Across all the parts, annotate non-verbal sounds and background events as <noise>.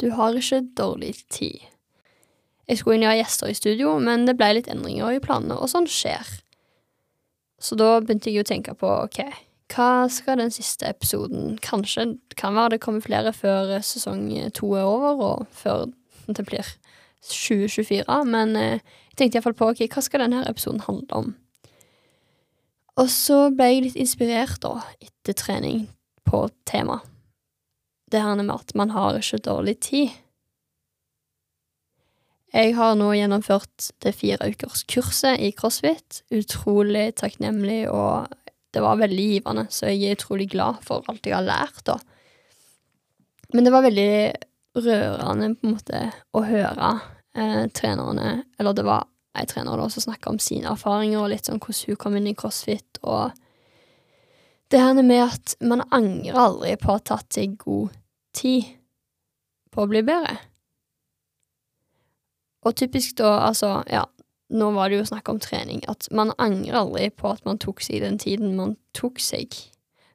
du har ikke dårlig tid. Jeg skulle inn ha gjester i studio, men det ble litt endringer i planene, og sånn skjer. Så da begynte jeg å tenke på ok, hva skal den siste episoden Kanskje kan være det kommer flere før sesong to er over, og før det blir 2024, men eh, jeg tenkte iallfall på ok, hva skal denne episoden handle om? Og så ble jeg litt inspirert, da, etter trening, på tema. Det her med at man har ikke dårlig tid. Jeg har nå gjennomført det fire ukers kurset i CrossFit. Utrolig takknemlig, og det var veldig givende, så jeg er utrolig glad for alt jeg har lært, da. Men det var veldig rørende, på en måte, å høre eh, trenerne Eller det var ei trener da som snakka om sine erfaringer, og litt sånn hvordan hun kom inn i CrossFit, og det her med at man angrer aldri på å ha tatt seg god tid på å bli bedre. Og typisk da, altså, ja, nå var det jo snakk om trening, at man angrer aldri på at man tok seg den tiden man tok seg.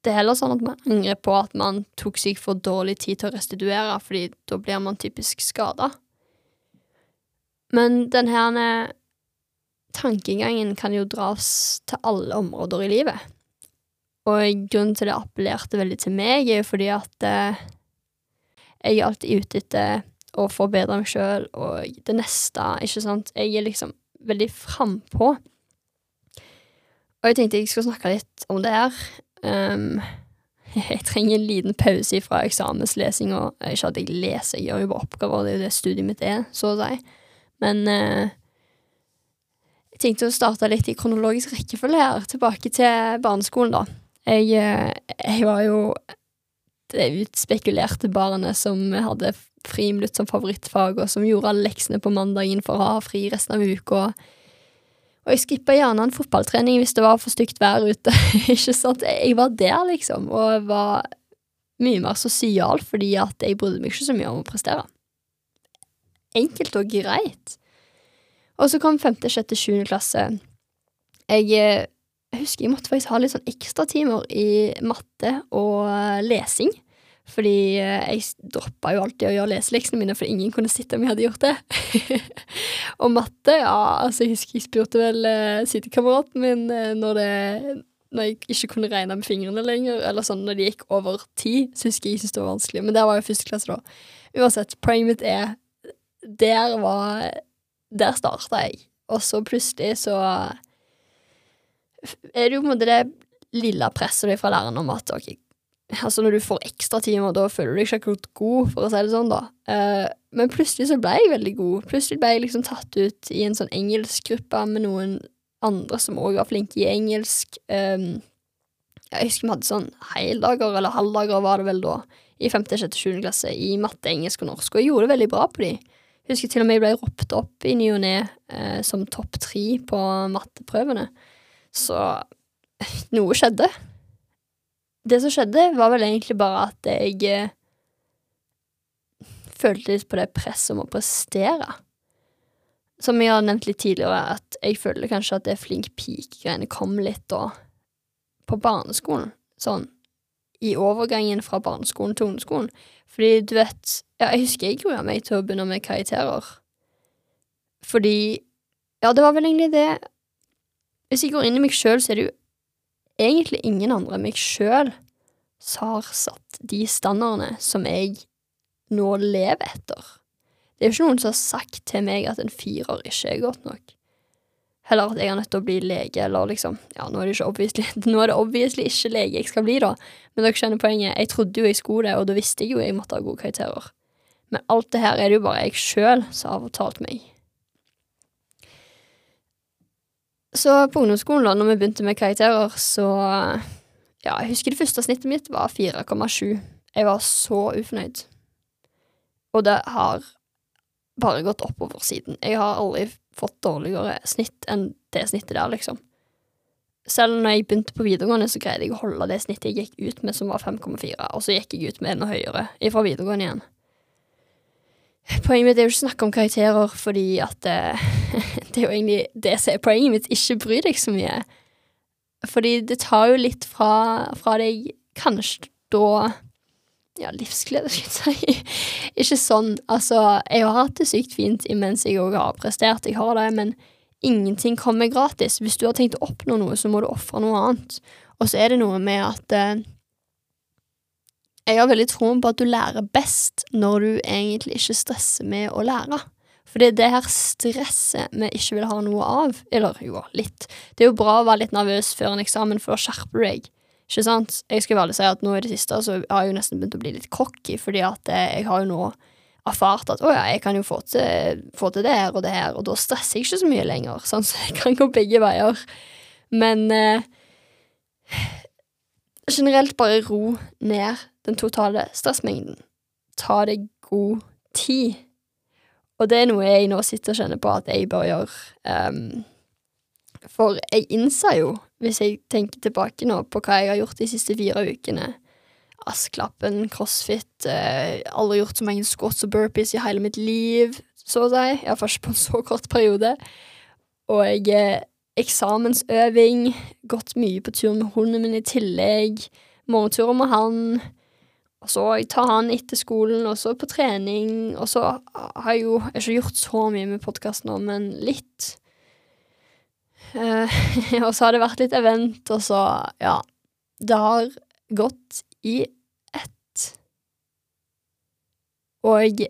Det er heller sånn at man angrer på at man tok seg for dårlig tid til å restituere, fordi da blir man typisk skada. Men den her tankegangen kan jo dras til alle områder i livet. Og grunnen til det appellerte veldig til meg, er jo fordi at eh, jeg er alltid ute etter å forbedre meg sjøl og det neste, ikke sant. Jeg er liksom veldig frampå. Og jeg tenkte jeg skulle snakke litt om det her. Um, <laughs> jeg trenger en liten pause fra eksamenslesing, og ikke at jeg leser, jeg gjør jo bare oppgaver, det er jo det studiet mitt er, så å si. Men uh, jeg tenkte å starte litt i kronologisk rekkefølge her, tilbake til barneskolen, da. Jeg, eh, jeg var jo det utspekulerte barnet som hadde friminutt som favorittfag, og som gjorde alle leksene på mandagen for å ha fri resten av uka. Og jeg skippa gjerne en fotballtrening hvis det var for stygt vær ute. <laughs> ikke sant? Jeg var der, liksom, og var mye mer sosial fordi at jeg brydde meg ikke så mye om å prestere. Enkelt og greit. Og så kom femte, sjette, sjuende klasse. Jeg eh, jeg husker jeg måtte faktisk ha litt sånn ekstratimer i matte og eh, lesing. Fordi eh, jeg droppa jo alltid å gjøre leseleksene mine, for ingen kunne sitte om jeg hadde gjort det. <laughs> og matte, ja, altså jeg husker jeg spurte vel uh, sidekameraten min uh, når, det, når jeg ikke kunne regne med fingrene lenger, eller sånn når de gikk over ti, så husker jeg jeg syntes det var vanskelig. Men der var jo første klasse, da. Uansett, poenget mitt er Der var Der starta jeg. Og så plutselig så er det jo på en måte det lille presset fra læreren om at ok, altså når du får ekstratimer, da føler du deg ikke akkurat god, for å si det sånn, da. Uh, men plutselig så ble jeg veldig god. Plutselig ble jeg liksom tatt ut i en sånn engelskgruppe med noen andre som òg var flinke i engelsk. Um, jeg husker vi hadde sånn heldager, eller halvdager var det vel da, i femte, sjette, sjuende klasse, i matte, engelsk og norsk, og jeg gjorde det veldig bra på de. Jeg husker til og med jeg ble ropt opp i ny og ne uh, som topp tre på matteprøvene. Så <laughs> noe skjedde. Det som skjedde, var vel egentlig bare at jeg eh, følte litt på det presset om å prestere. Som jeg har nevnt litt tidligere, at jeg føler kanskje at det flink pike-greiene kom litt da på barneskolen. Sånn i overgangen fra barneskolen til ungdomsskolen. Fordi du vet Ja, jeg husker jeg grua meg til å begynne med karakterer. Fordi Ja, det var vel egentlig det hvis jeg går inn i meg sjøl, så er det jo egentlig ingen andre enn meg sjøl som har satt de standardene som jeg nå lever etter. Det er jo ikke noen som har sagt til meg at en firer ikke er godt nok. Heller at jeg er nødt til å bli lege, eller liksom Ja, nå er det, ikke obviously, <laughs> nå er det obviously ikke lege jeg skal bli, da, men dere skjønner poenget. Jeg trodde jo jeg skulle det, og da visste jeg jo jeg måtte ha gode karakterer. Men alt det her er det jo bare jeg sjøl som har fortalt meg. Så på ungdomsskolen, da, når vi begynte med karakterer, så Ja, jeg husker det første snittet mitt var 4,7. Jeg var så ufornøyd. Og det har bare gått oppover siden. Jeg har aldri fått dårligere snitt enn det snittet der, liksom. Selv når jeg begynte på videregående, så greide jeg å holde det snittet jeg gikk ut med, som var 5,4, og så gikk jeg ut med enda høyere fra videregående igjen. Poenget mitt er jo ikke å snakke om karakterer, fordi at eh, <laughs> det er jo egentlig det som er poenget mitt. Ikke bry deg så mye. Fordi det tar jo litt fra, fra deg kanskje da ja, livsglede, skal jeg si. <laughs> ikke sånn. Altså, jeg har hatt det sykt fint imens jeg òg har prestert, jeg har det, men ingenting kommer gratis. Hvis du har tenkt å oppnå noe, så må du ofre noe annet. Og så er det noe med at eh, jeg har veldig troen på at du lærer best når du egentlig ikke stresser med å lære. For det er her stresset vi ikke vil ha noe av. Eller jo, litt. Det er jo bra å være litt nervøs før en eksamen, for da skjerper du deg. Ikke sant? Jeg skal vel si at nå i det siste så har jeg jo nesten begynt å bli litt cocky, fordi at eh, jeg har jo nå erfart at å ja, jeg kan jo få til, få til det her og det her, og da stresser jeg ikke så mye lenger. <laughs> Sånn, så jeg kan gå begge veier. Men eh, generelt bare ro ned den totale stressmengden. Ta deg god tid. Og det er noe jeg nå sitter og kjenner på at jeg bør gjøre. Um, for jeg innser jo, hvis jeg tenker tilbake nå på hva jeg har gjort de siste fire ukene Asklappen, crossfit, eh, aldri gjort så mange squats og burpees i hele mitt liv, så å si. Iallfall ikke på en så kort periode. Og jeg eh, eksamensøving, gått mye på tur med hunden min i tillegg, morgenturer med han. Og så jeg tar han etter skolen, og så på trening, og så har jeg jo ikke gjort så mye med podkast nå, men litt. Uh, <laughs> og så har det vært litt event, og så, ja Det har gått i ett. Og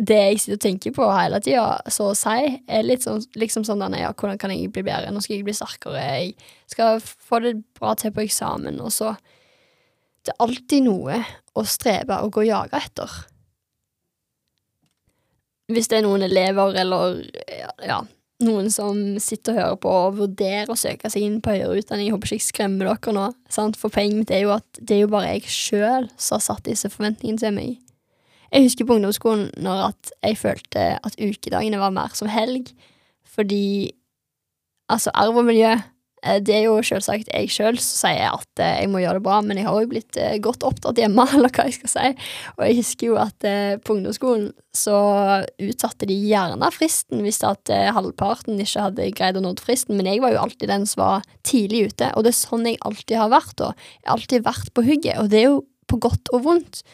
det jeg sitter og tenker på hele tida, så å si, er litt sånn, liksom sånn denne, ja, hvordan kan jeg bli bedre, nå skal jeg bli sterkere, jeg skal få det bra til på eksamen, og så Det er alltid noe å strebe og gå og jage etter. Hvis det er noen elever eller ja, noen som sitter og hører på og vurderer å søke seg inn på høyere utdanning, jeg håper ikke jeg skremmer dere nå, sant? for poenget mitt er jo at det er jo bare jeg sjøl som har satt disse forventningene til meg. Jeg husker på ungdomsskolen når at jeg følte at ukedagene var mer som helg, fordi altså arv og miljø det er jo selvsagt jeg sjøl som sier at eh, jeg må gjøre det bra, men jeg har jo blitt eh, godt oppdratt hjemme, <laughs> eller hva jeg skal si. Og jeg husker jo at på ungdomsskolen så utsatte de gjerne fristen hvis at halvparten ikke hadde greid å nå fristen, men jeg var jo alltid den som var tidlig ute, og det er sånn jeg alltid har vært, da. Jeg har alltid vært på hugget, og det er jo på godt og vondt.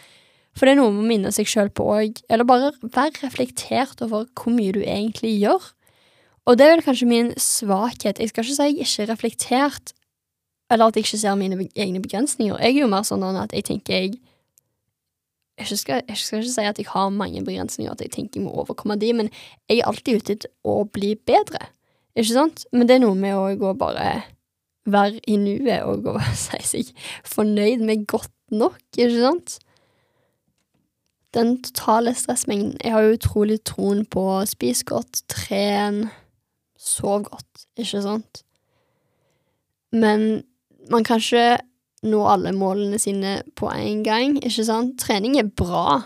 For det er noe med å minne seg sjøl på òg, eller bare være reflektert over hvor mye du egentlig gjør. Og det er vel kanskje min svakhet. Jeg skal ikke si jeg ikke er reflektert, eller at jeg ikke ser mine egne begrensninger. Jeg er jo mer sånn at jeg tenker jeg jeg skal, jeg skal, ikke si at jeg har mange begrensninger, at jeg tenker jeg må overkomme de, men jeg er alltid ute etter å bli bedre, ikke sant? Men det er noe med å gå bare være i nuet og gå <laughs> si seg fornøyd med godt nok, ikke sant? Den totale stressmengden Jeg har jo utrolig troen på spis godt, tren sov godt, ikke sant? Men man kan ikke nå alle målene sine på en gang, ikke sant? Trening er bra,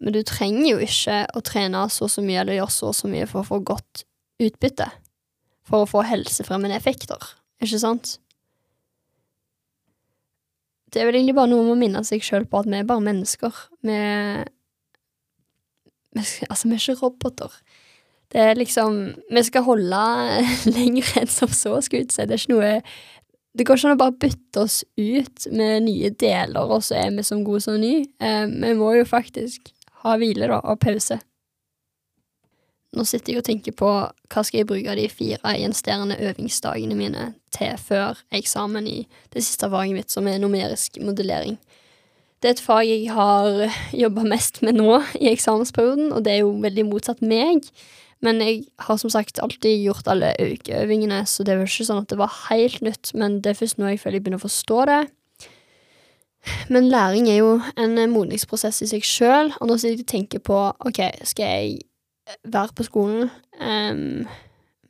men du trenger jo ikke å trene så og så mye eller gjøre så og så mye for å få godt utbytte. For å få helsefremmende effekter, ikke sant? Det er vel egentlig bare noe med å minne seg sjøl på at vi er bare mennesker. Vi, Altså, vi er ikke roboter. Det er liksom Vi skal holde <laughs> lenger enn som så, skulle jeg si. Det er ikke noe Det går ikke an å bare bytte oss ut med nye deler, og så er vi som gode som ny. Eh, vi må jo faktisk ha hvile, da, og pause. Nå sitter jeg og tenker på hva skal jeg bruke de fire gjenstående øvingsdagene mine til før eksamen i det siste faget mitt, som er numerisk modellering. Det er et fag jeg har <laughs> jobba mest med nå i eksamensperioden, og det er jo veldig motsatt meg. Men jeg har som sagt alltid gjort alle ukeøvingene, så det var ikke sånn at det var helt nytt, men det er først nå jeg føler jeg begynner å forstå det. Men læring er jo en modningsprosess i seg sjøl, og nå sitter jeg og tenker på OK, skal jeg være på skolen um,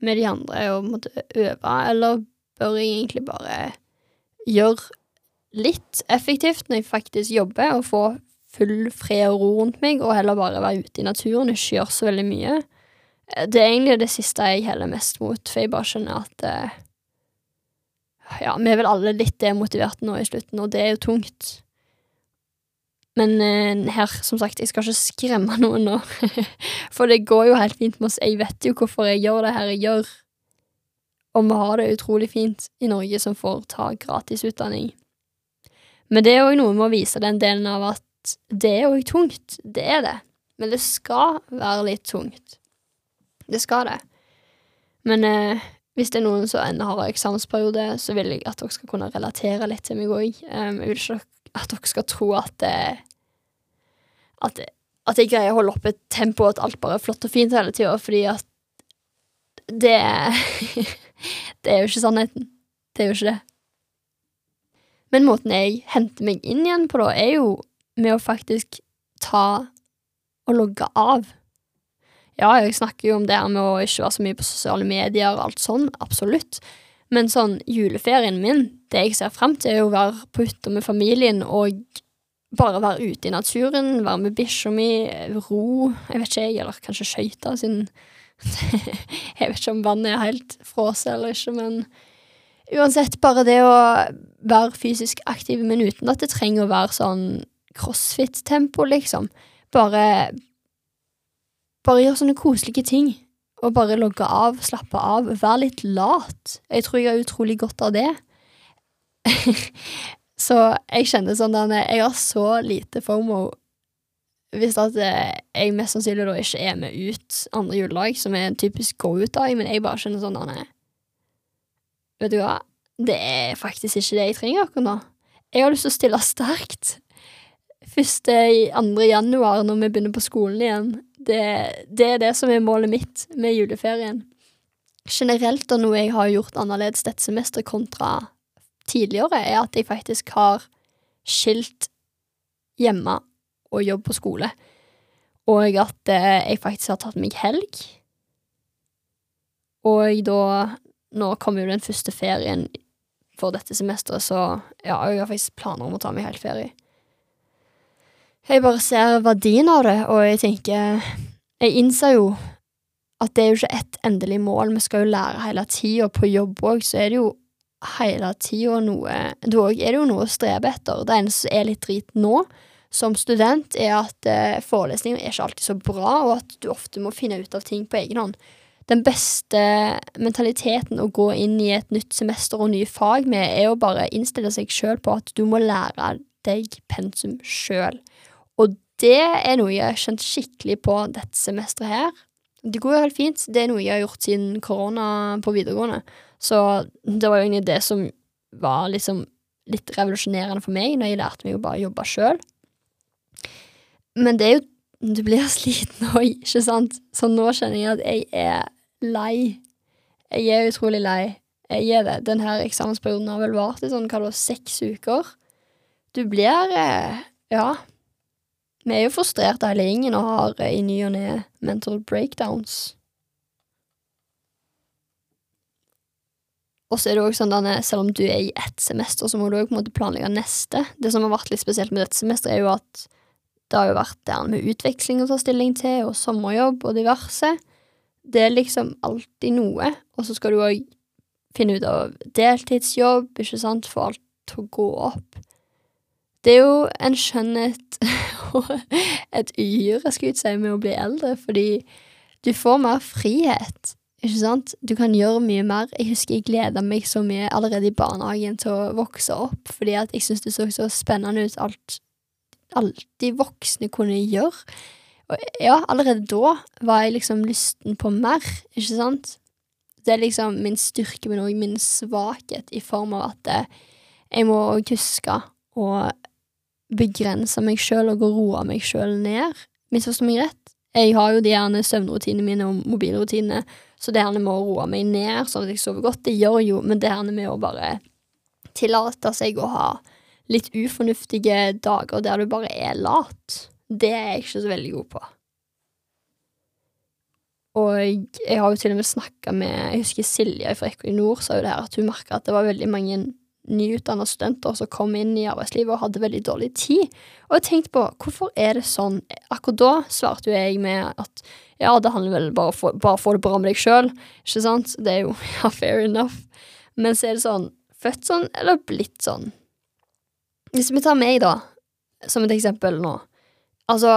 med de andre og måtte øve, eller bør jeg egentlig bare gjøre litt effektivt når jeg faktisk jobber, og få full fred og ro rundt meg, og heller bare være ute i naturen og ikke gjøre så veldig mye? Det er egentlig det siste jeg heller mest mot, for jeg bare skjønner at uh, Ja, vi er vel alle litt demotiverte nå i slutten, og det er jo tungt. Men uh, her, som sagt, jeg skal ikke skremme noen nå, <laughs> for det går jo helt fint med oss. Jeg vet jo hvorfor jeg gjør det her jeg gjør, og vi har det utrolig fint i Norge som får ta gratis utdanning. Men det er òg noe med å vise den delen av at det er òg tungt. Det er det. Men det skal være litt tungt. Det skal det. Men eh, hvis det er noen som ennå har eksamensperiode, så vil jeg at dere skal kunne relatere litt til meg òg. Um, jeg vil ikke at dere skal tro at eh, at, at jeg greier å holde oppe et tempo, at alt bare er flott og fint hele tida, fordi at det <laughs> Det er jo ikke sannheten. Det er jo ikke det. Men måten jeg henter meg inn igjen på, da, er jo med å faktisk ta og logge av. Ja, jeg snakker jo om det her med å ikke være så mye på sosiale medier og alt sånn, absolutt. Men sånn, juleferien min, det jeg ser frem til, er jo å være på hytta med familien og bare være ute i naturen, være med bikkja mi, ro, jeg vet ikke jeg, eller kanskje skøyte, siden <laughs> Jeg vet ikke om vannet er helt frosset eller ikke, men uansett, bare det å være fysisk aktiv, men uten at det trenger å være sånn crossfit-tempo, liksom. Bare Bare gjør sånne koselige ting. Og bare logge av, slappe av, Vær litt lat. Jeg tror jeg har utrolig godt av det. <laughs> så jeg kjenner sånn at jeg har så lite FOMO hvis at eh, jeg mest sannsynlig da ikke er med ut andre juledag, som er en typisk go-ut-dag, men jeg bare kjenner sånn at Vet du hva, det er faktisk ikke det jeg trenger akkurat nå. Jeg har lyst til å stille sterkt. Første i andre januar, når vi begynner på skolen igjen, det, det er det som er målet mitt med juleferien. Generelt, og noe jeg har gjort annerledes dette semesteret kontra tidligere, er at jeg faktisk har skilt hjemme og jobb på skole. Og at eh, jeg faktisk har tatt meg helg. Og da Nå kommer jo den første ferien for dette semesteret, så ja, jeg har faktisk planer om å ta meg helt ferie. Jeg bare ser verdien av det, og jeg tenker Jeg innser jo at det er jo ikke ett endelig mål, vi skal jo lære hele tida. På jobb òg, så er det jo hele tida noe Da er det jo noe å strebe etter. Det eneste som er litt drit nå, som student, er at eh, forelesninger er ikke alltid så bra, og at du ofte må finne ut av ting på egen hånd. Den beste mentaliteten å gå inn i et nytt semester og nye fag med, er å bare innstille seg sjøl på at du må lære deg pensum sjøl. Og det er noe jeg har kjent skikkelig på dette semesteret her. Det går jo helt fint. Det er noe jeg har gjort siden korona på videregående. Så det var jo egentlig det som var liksom litt revolusjonerende for meg, når jeg lærte meg å bare jobbe sjøl. Men det er jo Du blir <laughs> sliten òg, ikke sant? Så nå kjenner jeg at jeg er lei. Jeg er utrolig lei. Jeg er det. Denne eksamensperioden har vel vart i sånn, hva da, seks uker. Du blir eh, Ja. Vi er jo frustrerte hele gjengen og har eh, i ny og ne mental breakdowns. Og så er det også sånn at selv om du er i ett semester, så må du også planlegge neste. Det som har vært litt spesielt med dette semesteret, er jo at det har jo vært det med utveksling å ta stilling til, og sommerjobb og diverse. Det er liksom alltid noe, og så skal du òg finne ut av deltidsjobb, ikke sant, få alt til å gå opp. Det er jo en skjønnhet <laughs> og et uhyre, skulle jeg si, med å bli eldre, fordi du får mer frihet, ikke sant? Du kan gjøre mye mer. Jeg husker jeg gleda meg så mye allerede i barnehagen til å vokse opp, fordi at jeg syntes det så så spennende ut alt de voksne kunne gjøre. Og ja, allerede da var jeg liksom lysten på mer, ikke sant? Det er liksom min styrke, men òg min svakhet, i form av at jeg må huske å begrense meg sjøl og roe meg sjøl ned. Misforstå meg rett. Jeg har jo de gjerne søvnrutinene mine og mobilrutinene, så det her med å roe meg ned sånn at jeg sover godt, det gjør jo, men det her med å bare tillate seg å ha litt ufornuftige dager der du bare er lat, det er jeg ikke så veldig god på. Og jeg har jo til og med snakka med Jeg husker Silje fra Equinor sa jo det her, at hun merka at det var veldig mange nyutdanna studenter som kom inn i arbeidslivet og hadde veldig dårlig tid. Og jeg tenkte på hvorfor er det sånn? Akkurat da svarte jo jeg med at ja, det handler vel bare om å få det bra med deg sjøl, ikke sant? Det er jo <laughs> ja, fair enough. Men så er det sånn født sånn eller blitt sånn? Hvis vi tar meg, da, som et eksempel nå. Altså,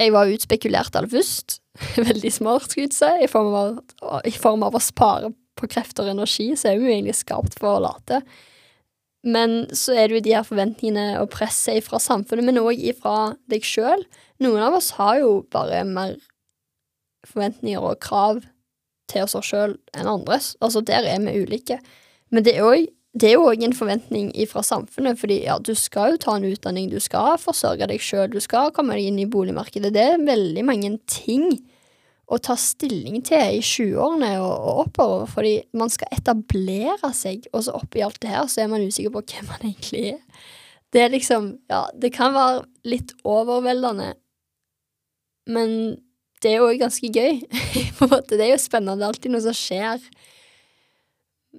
jeg var utspekulert aller først. <laughs> Veldig smart, skulle jeg si. I form, av, I form av å spare på krefter og energi, så er vi jo egentlig skapt for å late. Men så er det jo de her forventningene og presset fra samfunnet, men òg ifra deg sjøl. Noen av oss har jo bare mer forventninger og krav til oss sjøl enn andres. Altså, der er vi ulike. Men det er òg det er jo òg en forventning fra samfunnet, fordi ja, du skal jo ta en utdanning, du skal forsørge deg sjøl, du skal komme deg inn i boligmarkedet. Det er veldig mange ting å ta stilling til i 20-årene og, og, oppover, fordi man skal etablere seg, og så oppi alt det her så er man usikker på hvem man egentlig er. Det er liksom Ja, det kan være litt overveldende, men det er jo ganske gøy. <laughs> på en måte, Det er jo spennende, det er alltid noe som skjer.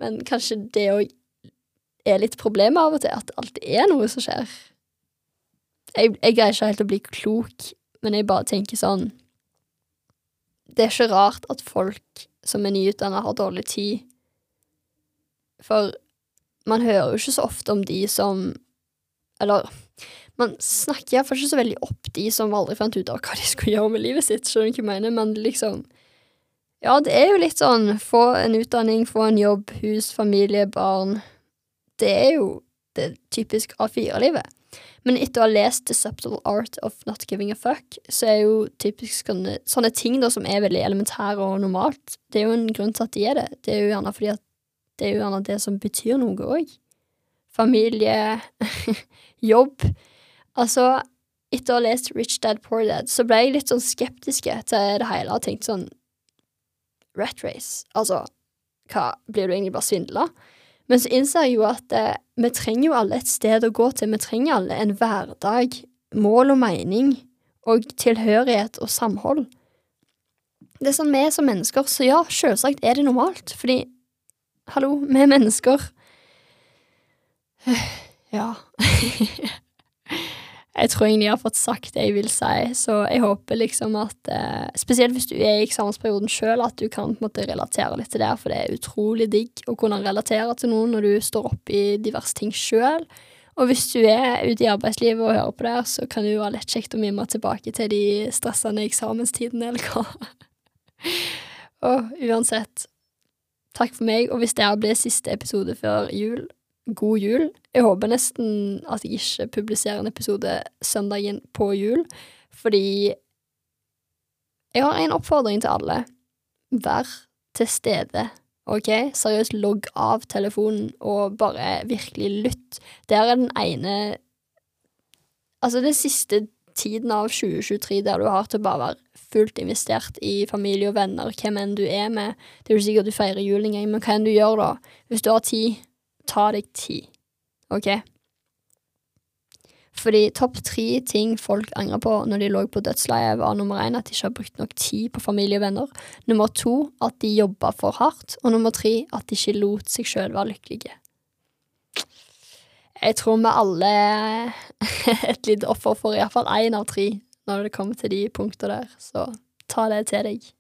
Men kanskje det òg er litt problemet av og til, at alltid er noe som skjer. Jeg, jeg greier ikke helt å bli klok, men jeg bare tenker sånn Det er ikke rart at folk som er nyutdanna, har dårlig tid, for man hører jo ikke så ofte om de som Eller man snakker iallfall ikke så veldig opp de som aldri fant ut av hva de skulle gjøre med livet sitt, skjønner du hva jeg mener, men liksom Ja, det er jo litt sånn få en utdanning, få en jobb, hus, familie, barn. Det er jo det typisk A4-livet. Men etter å ha lest The Subtle Art of Not Giving a Fuck, så er jo typisk sånne, sånne ting da som er veldig elementære og normalt, det er jo en grunn til at de er det. Det er jo gjerne fordi at det er jo gjerne det som betyr noe òg. Familie, <laughs> jobb. Altså, etter å ha lest Rich Dad Poor Dad, så ble jeg litt sånn skeptiske til det hele og tenkte sånn Rat race. Altså, hva, blir du egentlig bare svindla? Men så innser jeg jo at eh, vi trenger jo alle et sted å gå til. Vi trenger alle en hverdag, mål og mening, og tilhørighet og samhold. Det er sånn vi er som mennesker, så ja, selvsagt er det normalt, fordi hallo, vi er mennesker. <sighs> Ja. <laughs> jeg tror egentlig jeg har fått sagt det jeg vil si, så jeg håper liksom at eh, Spesielt hvis du er i eksamensperioden sjøl, at du kan på en måte relatere litt til det, for det er utrolig digg å kunne relatere til noen når du står oppe i diverse ting sjøl. Og hvis du er ute i arbeidslivet og hører på det, så kan det jo være lett kjekt å mimre tilbake til de stressende eksamenstidene, eller hva. <laughs> og uansett, takk for meg, og hvis det her blir siste episode før jul, god jul. Jeg håper nesten at jeg ikke publiserer en episode søndagen på jul, fordi jeg har en oppfordring til alle. Vær til stede, OK? Seriøst, logg av telefonen og bare virkelig lytt. Der er den ene Altså, den siste tiden av 2023 der du har til å bare være fullt investert i familie og venner, hvem enn du er med. Det er jo sikkert du feirer jul engang, men hva enn du gjør da? Hvis du har tid ta deg tid, OK? Fordi topp tre ting folk angrer på når de lå på dødsleiet, var nummer én at de ikke har brukt nok tid på familie og venner, nummer to at de jobba for hardt, og nummer tre at de ikke lot seg sjøl være lykkelige. Jeg tror vi alle er et lite offer for iallfall én av tre når det kommer til de punktene der, så ta det til deg.